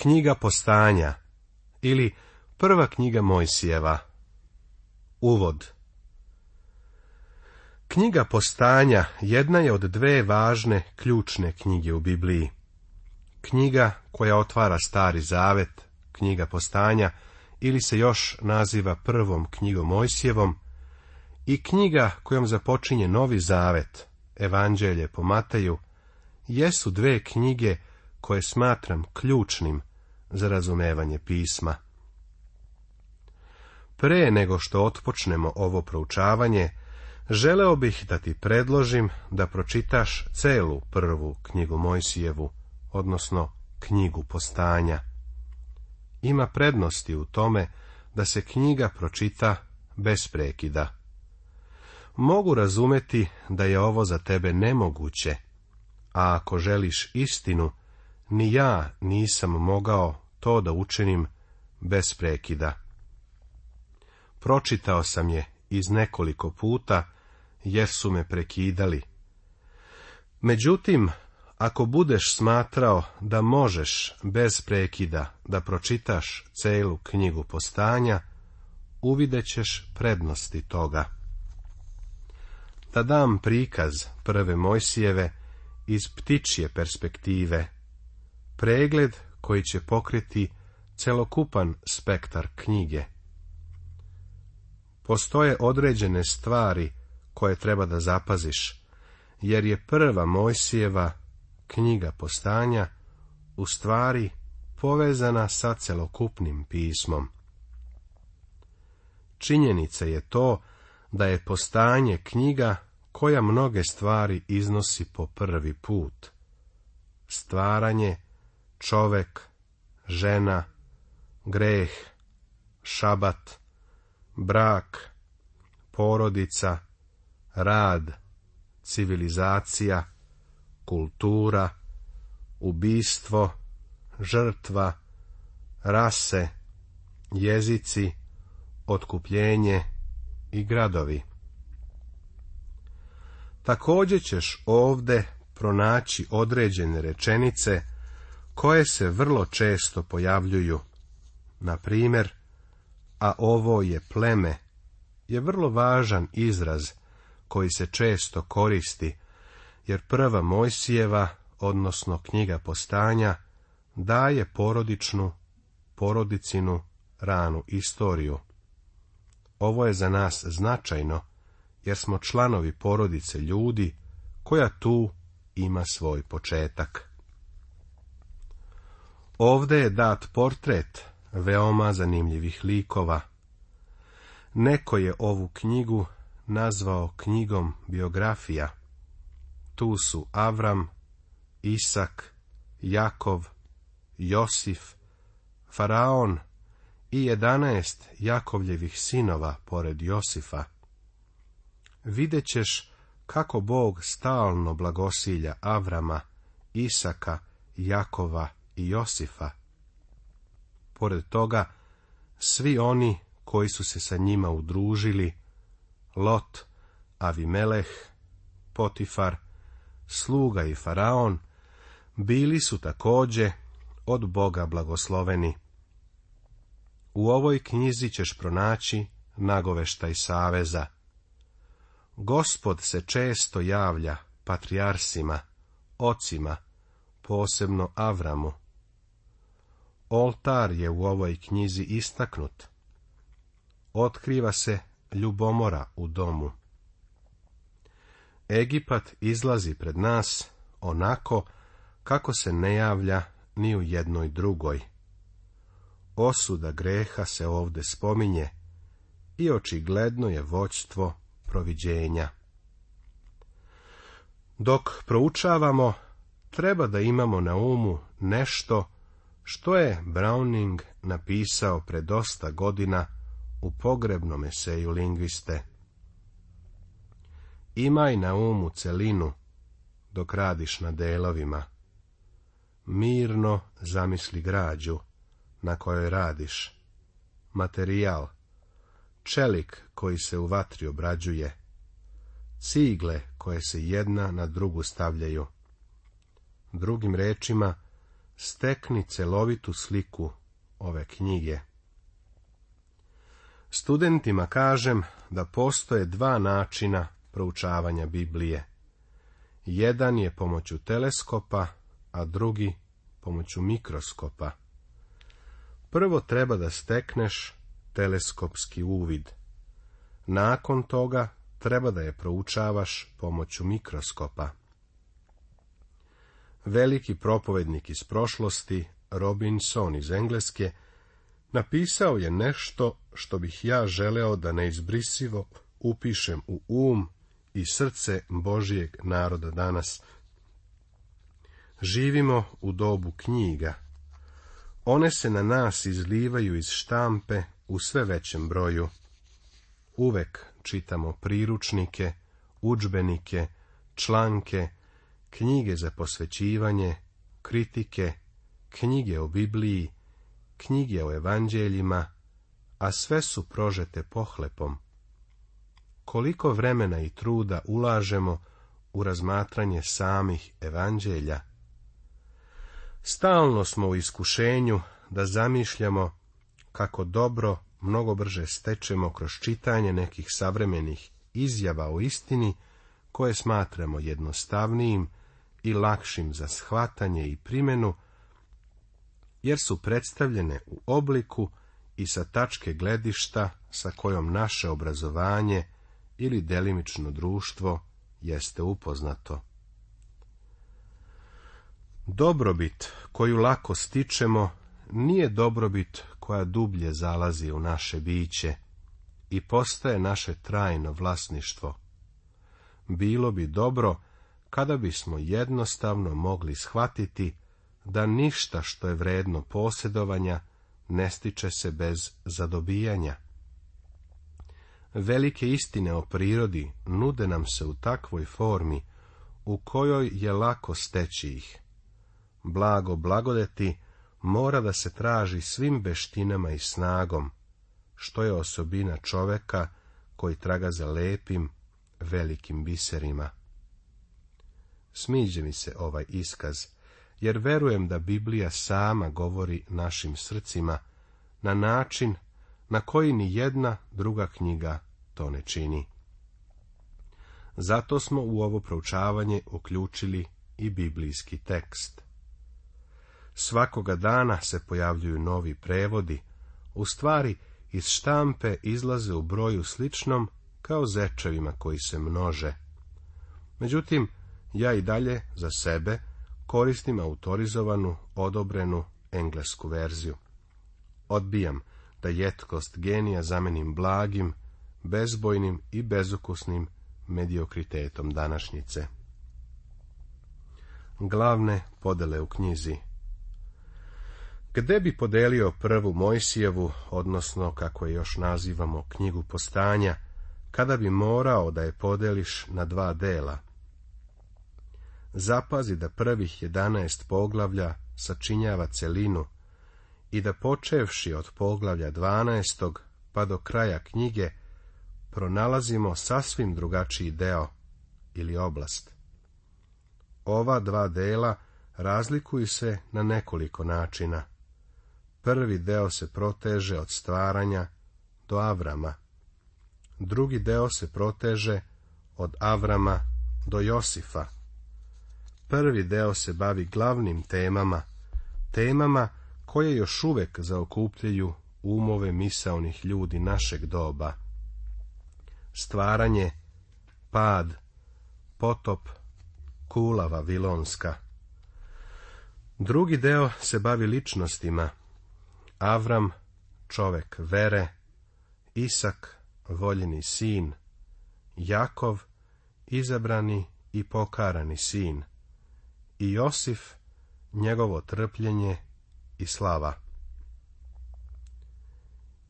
knjiga postanja ili prva knjiga Mojsijeva. Uvod Knjiga postanja jedna je od dve važne ključne knjige u Bibliji. Knjiga koja otvara stari zavet, knjiga postanja, ili se još naziva prvom knjigom Mojsijevom, i knjiga kojom započinje novi zavet, evanđelje po Mateju, jesu dve knjige koje smatram ključnim za razumevanje pisma. Pre nego što otpočnemo ovo proučavanje, želeo bih da ti predložim da pročitaš celu prvu knjigu Mojsijevu, odnosno knjigu postanja. Ima prednosti u tome da se knjiga pročita bez prekida. Mogu razumeti da je ovo za tebe nemoguće, a ako želiš istinu, ni ja nisam mogao to da učinim bez prekida. Pročitao sam je iz nekoliko puta, jer su me prekidali. Međutim, ako budeš smatrao da možeš bez prekida da pročitaš celu knjigu postanja, uvidećeš prednosti toga. Da dam prikaz prve Mojsijeve iz ptičje perspektive, pregled koji će pokriti celokupan spektar knjige. Postoje određene stvari koje treba da zapaziš, jer je prva Mojsijeva knjiga postanja u stvari povezana sa celokupnim pismom. Činjenica je to da je postanje knjiga koja mnoge stvari iznosi po prvi put. Stvaranje čovek, žena, greh, šabat, brak, porodica, rad, civilizacija, kultura, ubistvo, žrtva, rase, jezici, otkupljenje i gradovi. Također ćeš ovdje pronaći određene rečenice koje se vrlo često pojavljuju. Na primjer, a ovo je pleme, je vrlo važan izraz koji se često koristi, jer prva Mojsijeva, odnosno knjiga postanja, daje porodičnu, porodicinu, ranu istoriju. Ovo je za nas značajno, jer smo članovi porodice ljudi, koja tu ima svoj početak. Ovde je dat portret veoma zanimljivih likova. Neko je ovu knjigu nazvao knjigom biografija. Tu su Avram, Isak, Jakov, Josif, Faraon i jedanaest Jakovljevih sinova pored Josifa. Videćeš kako Bog stalno blagosilja Avrama, Isaka, Jakova i Josifa. Pored toga, svi oni koji su se sa njima udružili, Lot, Avimeleh, Potifar, sluga i faraon, bili su također od Boga blagosloveni. U ovoj knjizi ćeš pronaći nagoveštaj saveza. Gospod se često javlja patrijarsima, ocima, posebno Avramu, Oltar je u ovoj knjizi istaknut. Otkriva se ljubomora u domu. Egipat izlazi pred nas onako kako se ne javlja ni u jednoj drugoj. Osuda greha se ovdje spominje i očigledno je voćstvo proviđenja. Dok proučavamo, treba da imamo na umu nešto što je Browning napisao pred dosta godina u pogrebnom eseju lingviste? Imaj na umu celinu, dok radiš na delovima. Mirno zamisli građu na kojoj radiš. Materijal. Čelik koji se u vatri obrađuje. Cigle koje se jedna na drugu stavljaju. Drugim rečima, stekni celovitu sliku ove knjige. Studentima kažem da postoje dva načina proučavanja Biblije. Jedan je pomoću teleskopa, a drugi pomoću mikroskopa. Prvo treba da stekneš teleskopski uvid. Nakon toga treba da je proučavaš pomoću mikroskopa veliki propovednik iz prošlosti, Robinson iz Engleske, napisao je nešto što bih ja želeo da neizbrisivo upišem u um i srce Božijeg naroda danas. Živimo u dobu knjiga. One se na nas izlivaju iz štampe u sve većem broju. Uvek čitamo priručnike, udžbenike, članke, knjige za posvećivanje, kritike, knjige o Bibliji, knjige o evanđeljima, a sve su prožete pohlepom. Koliko vremena i truda ulažemo u razmatranje samih evanđelja? Stalno smo u iskušenju da zamišljamo kako dobro mnogo brže stečemo kroz čitanje nekih savremenih izjava o istini koje smatramo jednostavnijim i lakšim za shvatanje i primjenu, jer su predstavljene u obliku i sa tačke gledišta sa kojom naše obrazovanje ili delimično društvo jeste upoznato. Dobrobit koju lako stičemo nije dobrobit koja dublje zalazi u naše biće i postaje naše trajno vlasništvo. Bilo bi dobro kada bismo jednostavno mogli shvatiti da ništa što je vredno posjedovanja ne stiče se bez zadobijanja. Velike istine o prirodi nude nam se u takvoj formi u kojoj je lako steći ih. Blago blagodeti mora da se traži svim veštinama i snagom, što je osobina čoveka koji traga za lepim, velikim biserima. Smiđe mi se ovaj iskaz, jer verujem da Biblija sama govori našim srcima na način na koji ni jedna druga knjiga to ne čini. Zato smo u ovo proučavanje uključili i biblijski tekst. Svakoga dana se pojavljuju novi prevodi, u stvari iz štampe izlaze u broju sličnom kao zečevima koji se množe. Međutim, ja i dalje za sebe koristim autorizovanu, odobrenu englesku verziju. Odbijam da jetkost genija zamenim blagim, bezbojnim i bezukusnim mediokritetom današnjice. Glavne podele u knjizi Gde bi podelio prvu Mojsijevu, odnosno, kako je još nazivamo, knjigu postanja, kada bi morao da je podeliš na dva dela, zapazi da prvih jedanaest poglavlja sačinjava celinu i da počevši od poglavlja 12. pa do kraja knjige pronalazimo sasvim drugačiji deo ili oblast. Ova dva dela razlikuju se na nekoliko načina. Prvi deo se proteže od stvaranja do Avrama. Drugi deo se proteže od Avrama do Josifa. Prvi deo se bavi glavnim temama, temama koje još uvek zaokupljaju umove misaonih ljudi našeg doba. Stvaranje, pad, potop, kula vavilonska. Drugi deo se bavi ličnostima. Avram, čovek vere, Isak, voljeni sin, Jakov, izabrani i pokarani sin, i Josif, njegovo trpljenje i slava.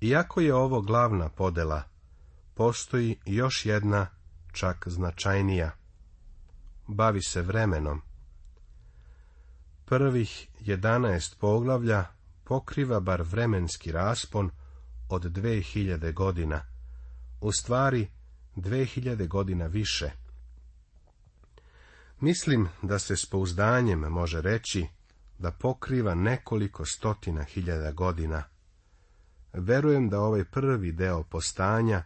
Iako je ovo glavna podela, postoji još jedna čak značajnija. Bavi se vremenom. Prvih jedanaest poglavlja pokriva bar vremenski raspon od 2000 godina, u stvari 2000 godina više. Mislim da se s pouzdanjem može reći da pokriva nekoliko stotina hiljada godina. Verujem da ovaj prvi deo postanja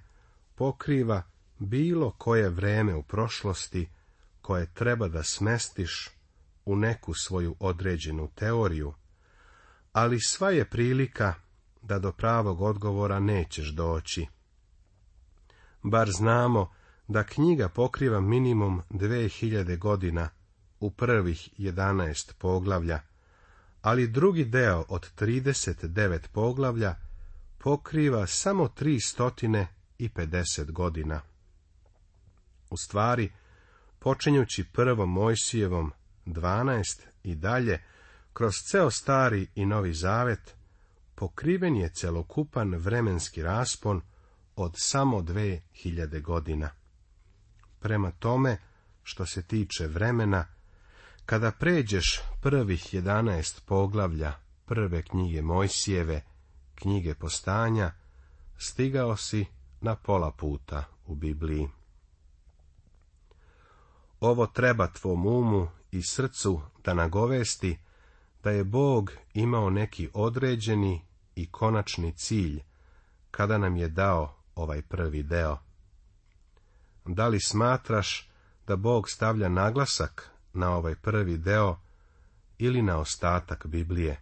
pokriva bilo koje vreme u prošlosti koje treba da smestiš u neku svoju određenu teoriju, ali sva je prilika da do pravog odgovora nećeš doći. Bar znamo da knjiga pokriva minimum 2000 godina u prvih 11 poglavlja, ali drugi deo od 39 poglavlja pokriva samo 350 godina. U stvari, počinjući prvo Mojsijevom dvanaest i dalje, kroz ceo stari i novi zavet, pokriven je celokupan vremenski raspon od samo hiljade godina. Prema tome, što se tiče vremena, kada pređeš prvih jedanaest poglavlja prve knjige Mojsijeve, knjige postanja, stigao si na pola puta u Bibliji. Ovo treba tvom umu i srcu da nagovesti da je Bog imao neki određeni i konačni cilj kada nam je dao ovaj prvi deo da li smatraš da Bog stavlja naglasak na ovaj prvi deo ili na ostatak Biblije?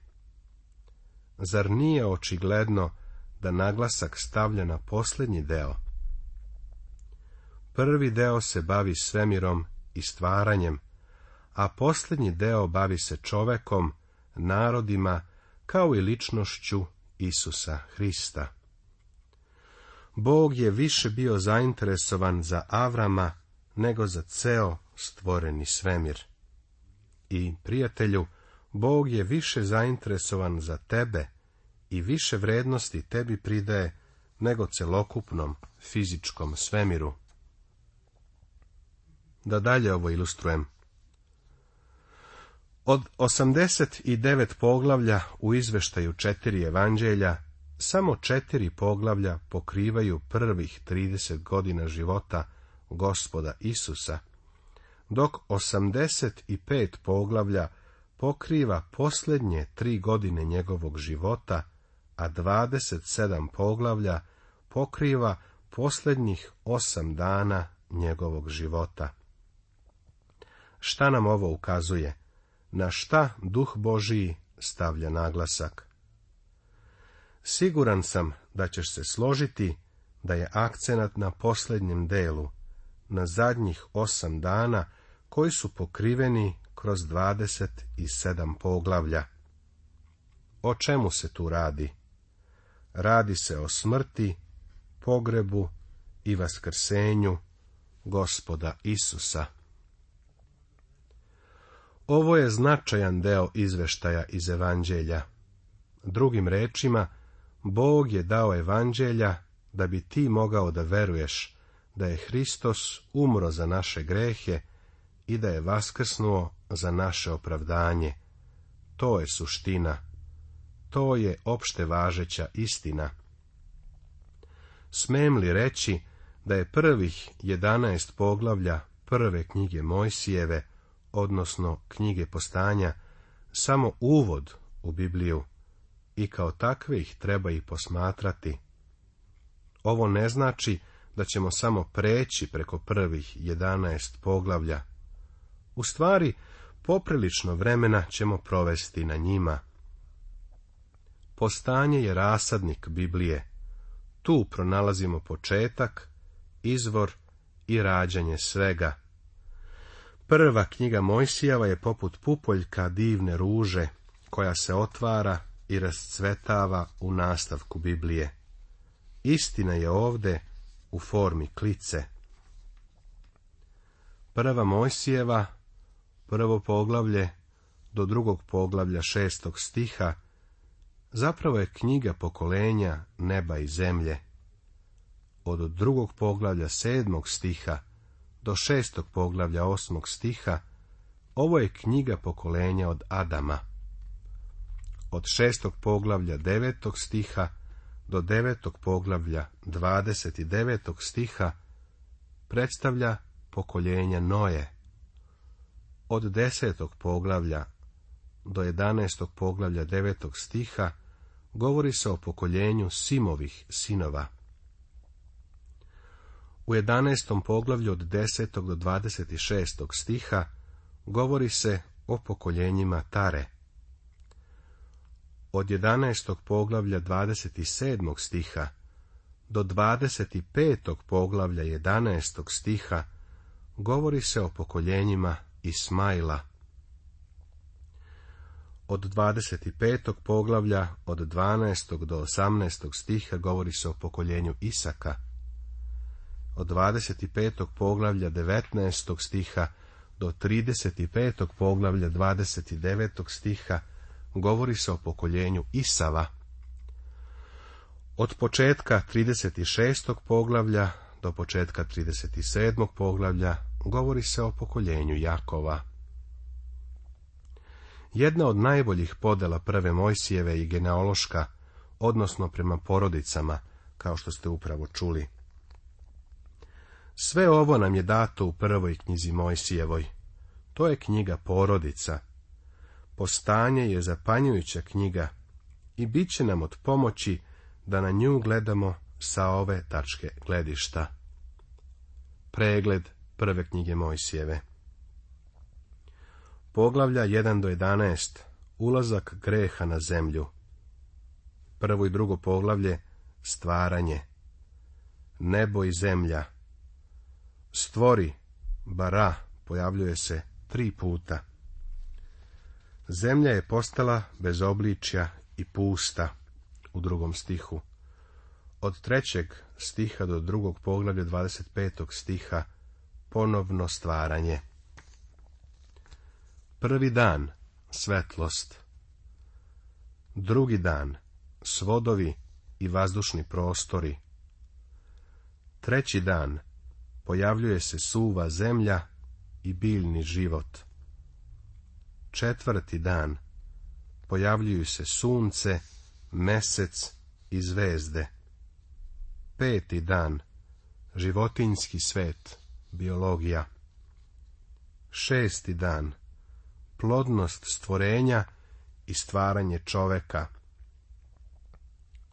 Zar nije očigledno da naglasak stavlja na posljednji deo? Prvi deo se bavi svemirom i stvaranjem, a posljednji deo bavi se čovekom, narodima, kao i ličnošću Isusa Hrista. Bog je više bio zainteresovan za Avrama nego za ceo stvoreni svemir. I, prijatelju, Bog je više zainteresovan za tebe i više vrednosti tebi pridaje nego celokupnom fizičkom svemiru. Da dalje ovo ilustrujem. Od 89 poglavlja u izveštaju četiri evanđelja samo četiri poglavlja pokrivaju prvih 30 godina života gospoda Isusa, dok 85 poglavlja pokriva posljednje tri godine njegovog života, a 27 poglavlja pokriva posljednjih osam dana njegovog života. Šta nam ovo ukazuje? Na šta duh Božiji stavlja naglasak? Siguran sam da ćeš se složiti da je akcenat na posljednjem delu, na zadnjih osam dana, koji su pokriveni kroz 27 poglavlja. O čemu se tu radi? Radi se o smrti, pogrebu i vaskrsenju gospoda Isusa. Ovo je značajan deo izveštaja iz Evanđelja. Drugim rečima, Bog je dao evanđelja da bi ti mogao da veruješ da je Hristos umro za naše grehe i da je vaskrsnuo za naše opravdanje. To je suština. To je opšte važeća istina. Smem li reći da je prvih jedanaest poglavlja prve knjige Mojsijeve, odnosno knjige postanja, samo uvod u Bibliju? i kao takve ih treba i posmatrati. Ovo ne znači da ćemo samo preći preko prvih jedanaest poglavlja. U stvari, poprilično vremena ćemo provesti na njima. Postanje je rasadnik Biblije. Tu pronalazimo početak, izvor i rađanje svega. Prva knjiga Mojsijava je poput pupoljka divne ruže, koja se otvara i rascvetava u nastavku Biblije. Istina je ovde u formi klice. Prva Mojsijeva, prvo poglavlje, do drugog poglavlja šestog stiha, zapravo je knjiga pokolenja neba i zemlje. Od drugog poglavlja sedmog stiha do šestog poglavlja osmog stiha, ovo je knjiga pokolenja od Adama od šestog poglavlja devetog stiha do devetog poglavlja 29. stiha predstavlja pokoljenje Noje. Od desetog poglavlja do 11. poglavlja 9. stiha govori se o pokoljenju Simovih sinova. U 11. poglavlju od desetog do 26. stiha govori se o pokoljenjima Tare od 11. poglavlja 27. stiha do 25. poglavlja 11. stiha govori se o pokoljenjima Ismaila. Od 25. poglavlja od 12. do 18. stiha govori se o pokoljenju Isaka. Od 25. poglavlja 19. stiha do 35. poglavlja 29. stiha govori se o pokoljenju Isava. Od početka 36. poglavlja do početka 37. poglavlja govori se o pokoljenju Jakova. Jedna od najboljih podela prve Mojsijeve je genealoška, odnosno prema porodicama, kao što ste upravo čuli. Sve ovo nam je dato u prvoj knjizi Mojsijevoj. To je knjiga porodica, Postanje je zapanjujuća knjiga i bit će nam od pomoći da na nju gledamo sa ove tačke gledišta. Pregled prve knjige Mojsijeve Poglavlja 1 do 11 Ulazak greha na zemlju Prvo i drugo poglavlje Stvaranje Nebo i zemlja Stvori, bara, pojavljuje se tri puta. Zemlja je postala bez obličja i pusta u drugom stihu. Od trećeg stiha do drugog poglavlja 25. stiha ponovno stvaranje. Prvi dan svetlost. Drugi dan svodovi i vazdušni prostori. Treći dan pojavljuje se suva zemlja i biljni život četvrti dan pojavljuju se sunce, mesec i zvezde. Peti dan životinski svet, biologija. Šesti dan plodnost stvorenja i stvaranje čoveka.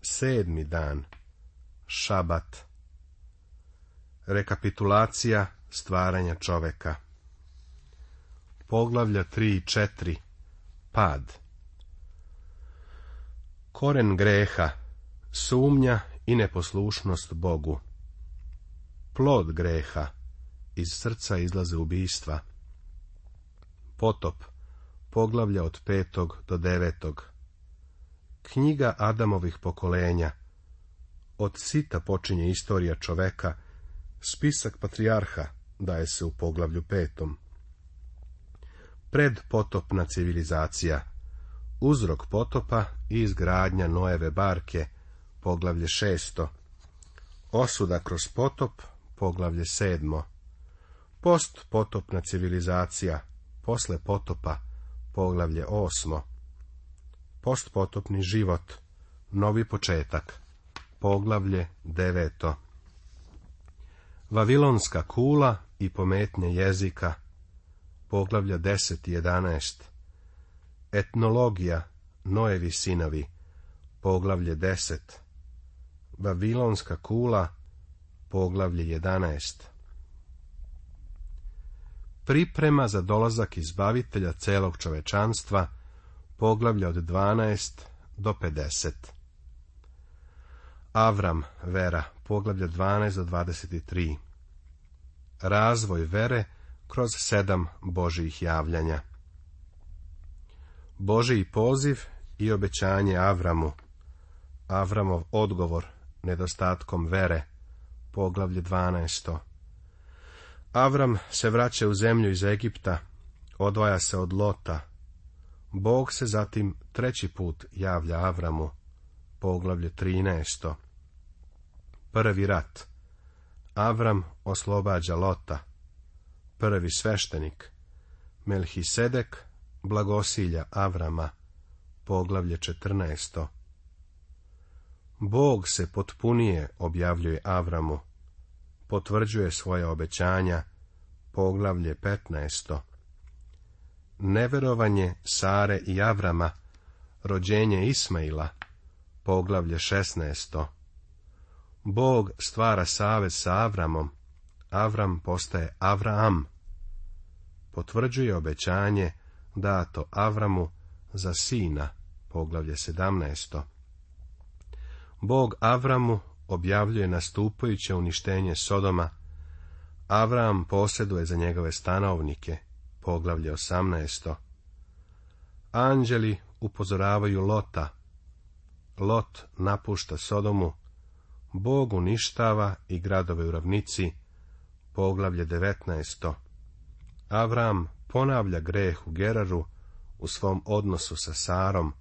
Sedmi dan šabat. Rekapitulacija stvaranja čoveka poglavlja 3 i 4. Pad. Koren greha, sumnja i neposlušnost Bogu. Plod greha, iz srca izlaze ubijstva. Potop, poglavlja od petog do devetog. Knjiga Adamovih pokolenja. Od sita počinje istorija čoveka, spisak patrijarha daje se u poglavlju petom predpotopna civilizacija, uzrok potopa i izgradnja Noeve barke, poglavlje šesto, osuda kroz potop, poglavlje sedmo, postpotopna civilizacija, posle potopa, poglavlje osmo, postpotopni život, novi početak, poglavlje deveto, Vavilonska kula i pometnje jezika, poglavlja 10 i 11. Etnologija, Noevi sinovi, poglavlje 10. Babilonska kula, poglavlje 11. Priprema za dolazak izbavitelja celog čovečanstva, poglavlja od 12 do 50. Avram, vera, poglavlja 12 do 23. Razvoj vere, kroz sedam Božijih javljanja. Božiji poziv i obećanje Avramu. Avramov odgovor nedostatkom vere. Poglavlje 12. Avram se vraća u zemlju iz Egipta, odvaja se od Lota. Bog se zatim treći put javlja Avramu. Poglavlje 13. Prvi rat. Avram oslobađa Lota prvi sveštenik, Melhisedek, blagosilja Avrama, poglavlje 14. Bog se potpunije objavljuje Avramu, potvrđuje svoje obećanja, poglavlje 15. Neverovanje Sare i Avrama, rođenje Ismaila, poglavlje 16. Bog stvara savez sa Avramom, Avram postaje Avraam, potvrđuje obećanje dato Avramu za sina, poglavlje 17. Bog Avramu objavljuje nastupajuće uništenje Sodoma. Avram posjeduje za njegove stanovnike, poglavlje 18. Anđeli upozoravaju Lota. Lot napušta Sodomu. Bog uništava i gradove u ravnici, Poglavlje 19. Avram ponavlja greh u Geraru u svom odnosu sa Sarom.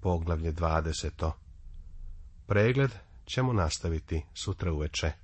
Poglavlje 20. Pregled ćemo nastaviti sutra uveče.